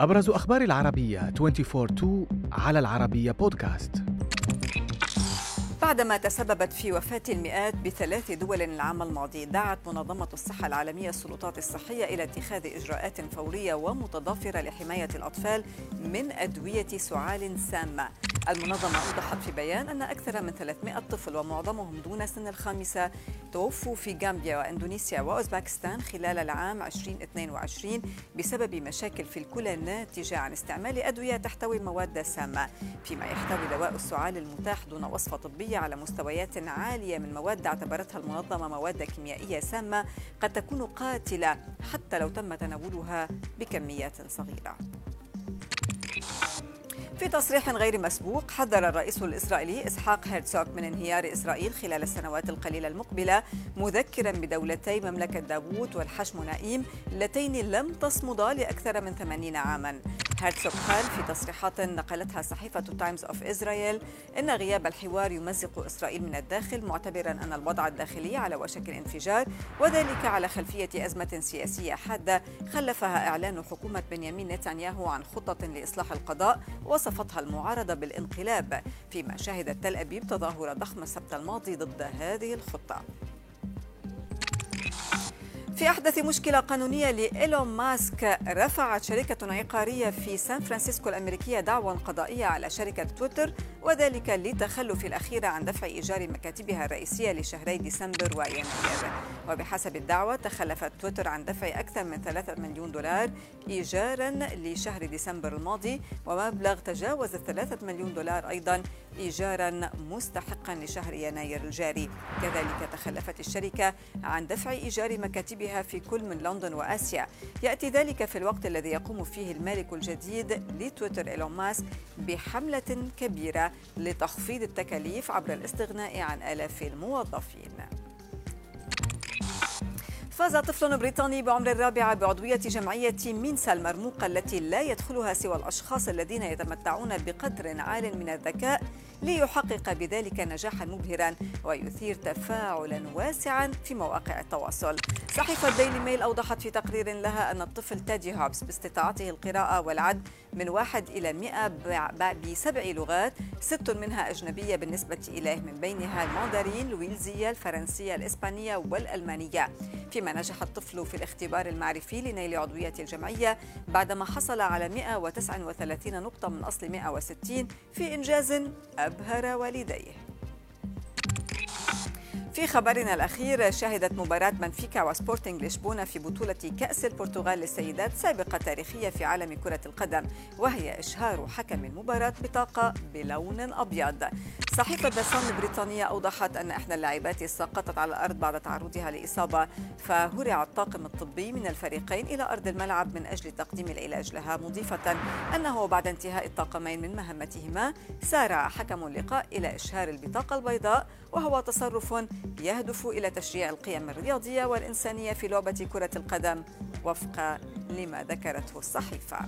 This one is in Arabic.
أبرز أخبار العربية 24 على العربية بودكاست بعدما تسببت في وفاة المئات بثلاث دول العام الماضي دعت منظمة الصحة العالمية السلطات الصحية إلى اتخاذ إجراءات فورية ومتضافرة لحماية الأطفال من أدوية سعال سامة. المنظمة أوضحت في بيان أن أكثر من 300 طفل ومعظمهم دون سن الخامسة توفوا في غامبيا وأندونيسيا وأوزباكستان خلال العام 2022 بسبب مشاكل في الكلى ناتجة عن استعمال أدوية تحتوي مواد سامة فيما يحتوي دواء السعال المتاح دون وصفة طبية على مستويات عالية من مواد اعتبرتها المنظمة مواد كيميائية سامة قد تكون قاتلة حتى لو تم تناولها بكميات صغيرة. في تصريح غير مسبوق حذر الرئيس الإسرائيلي إسحاق هيرتسوك من انهيار إسرائيل خلال السنوات القليلة المقبلة مذكرا بدولتي مملكة داوود والحشم نائيم اللتين لم تصمدا لأكثر من ثمانين عاما. هيرتسوك قال في تصريحات نقلتها صحيفة تايمز أوف إسرائيل إن غياب الحوار يمزق إسرائيل من الداخل معتبرا أن الوضع الداخلي على وشك الانفجار وذلك على خلفية أزمة سياسية حادة خلفها إعلان حكومة بنيامين نتنياهو عن خطة لإصلاح القضاء وصفتها المعارضة بالانقلاب فيما شهدت تل أبيب تظاهرة ضخمة السبت الماضي ضد هذه الخطة. في أحدث مشكلة قانونية لإيلون ماسك رفعت شركة عقارية في سان فرانسيسكو الأمريكية دعوى قضائية على شركة تويتر وذلك للتخلف الأخير عن دفع إيجار مكاتبها الرئيسية لشهري ديسمبر ويناير وبحسب الدعوى تخلفت تويتر عن دفع أكثر من 3 مليون دولار إيجارا لشهر ديسمبر الماضي ومبلغ تجاوز 3 مليون دولار أيضا إيجارا مستحقا لشهر يناير الجاري. كذلك تخلفت الشركة عن دفع إيجار مكاتبها في كل من لندن وآسيا. يأتي ذلك في الوقت الذي يقوم فيه المالك الجديد لتويتر إيلون ماسك بحملة كبيرة لتخفيض التكاليف عبر الاستغناء عن آلاف الموظفين. فاز طفل بريطاني بعمر الرابعة بعضوية جمعية مينسا المرموقة التي لا يدخلها سوى الأشخاص الذين يتمتعون بقدر عال من الذكاء ليحقق بذلك نجاحا مبهرا ويثير تفاعلا واسعا في مواقع التواصل. صحيفة ديلي ميل أوضحت في تقرير لها أن الطفل تادي هوبس باستطاعته القراءة والعد من واحد إلى مئة بسبع لغات ست منها أجنبية بالنسبة إليه من بينها الماندرين الويلزية الفرنسية الإسبانية والألمانية. فيما نجح الطفل في الاختبار المعرفي لنيل عضوية الجمعية بعدما حصل على 139 نقطة من أصل 160 في إنجاز أبهر والديه. في خبرنا الأخير شهدت مباراة بنفيكا وسبورتنج لشبونة في بطولة كأس البرتغال للسيدات سابقة تاريخية في عالم كرة القدم وهي إشهار حكم المباراة بطاقة بلون أبيض. صحيفة دسان البريطانية أوضحت أن إحدى اللاعبات سقطت على الأرض بعد تعرضها لإصابة فهرع الطاقم الطبي من الفريقين إلى أرض الملعب من أجل تقديم العلاج لها مضيفة أنه بعد انتهاء الطاقمين من مهمتهما سارع حكم اللقاء إلى إشهار البطاقة البيضاء وهو تصرف يهدف إلى تشجيع القيم الرياضية والإنسانية في لعبة كرة القدم وفق لما ذكرته الصحيفة.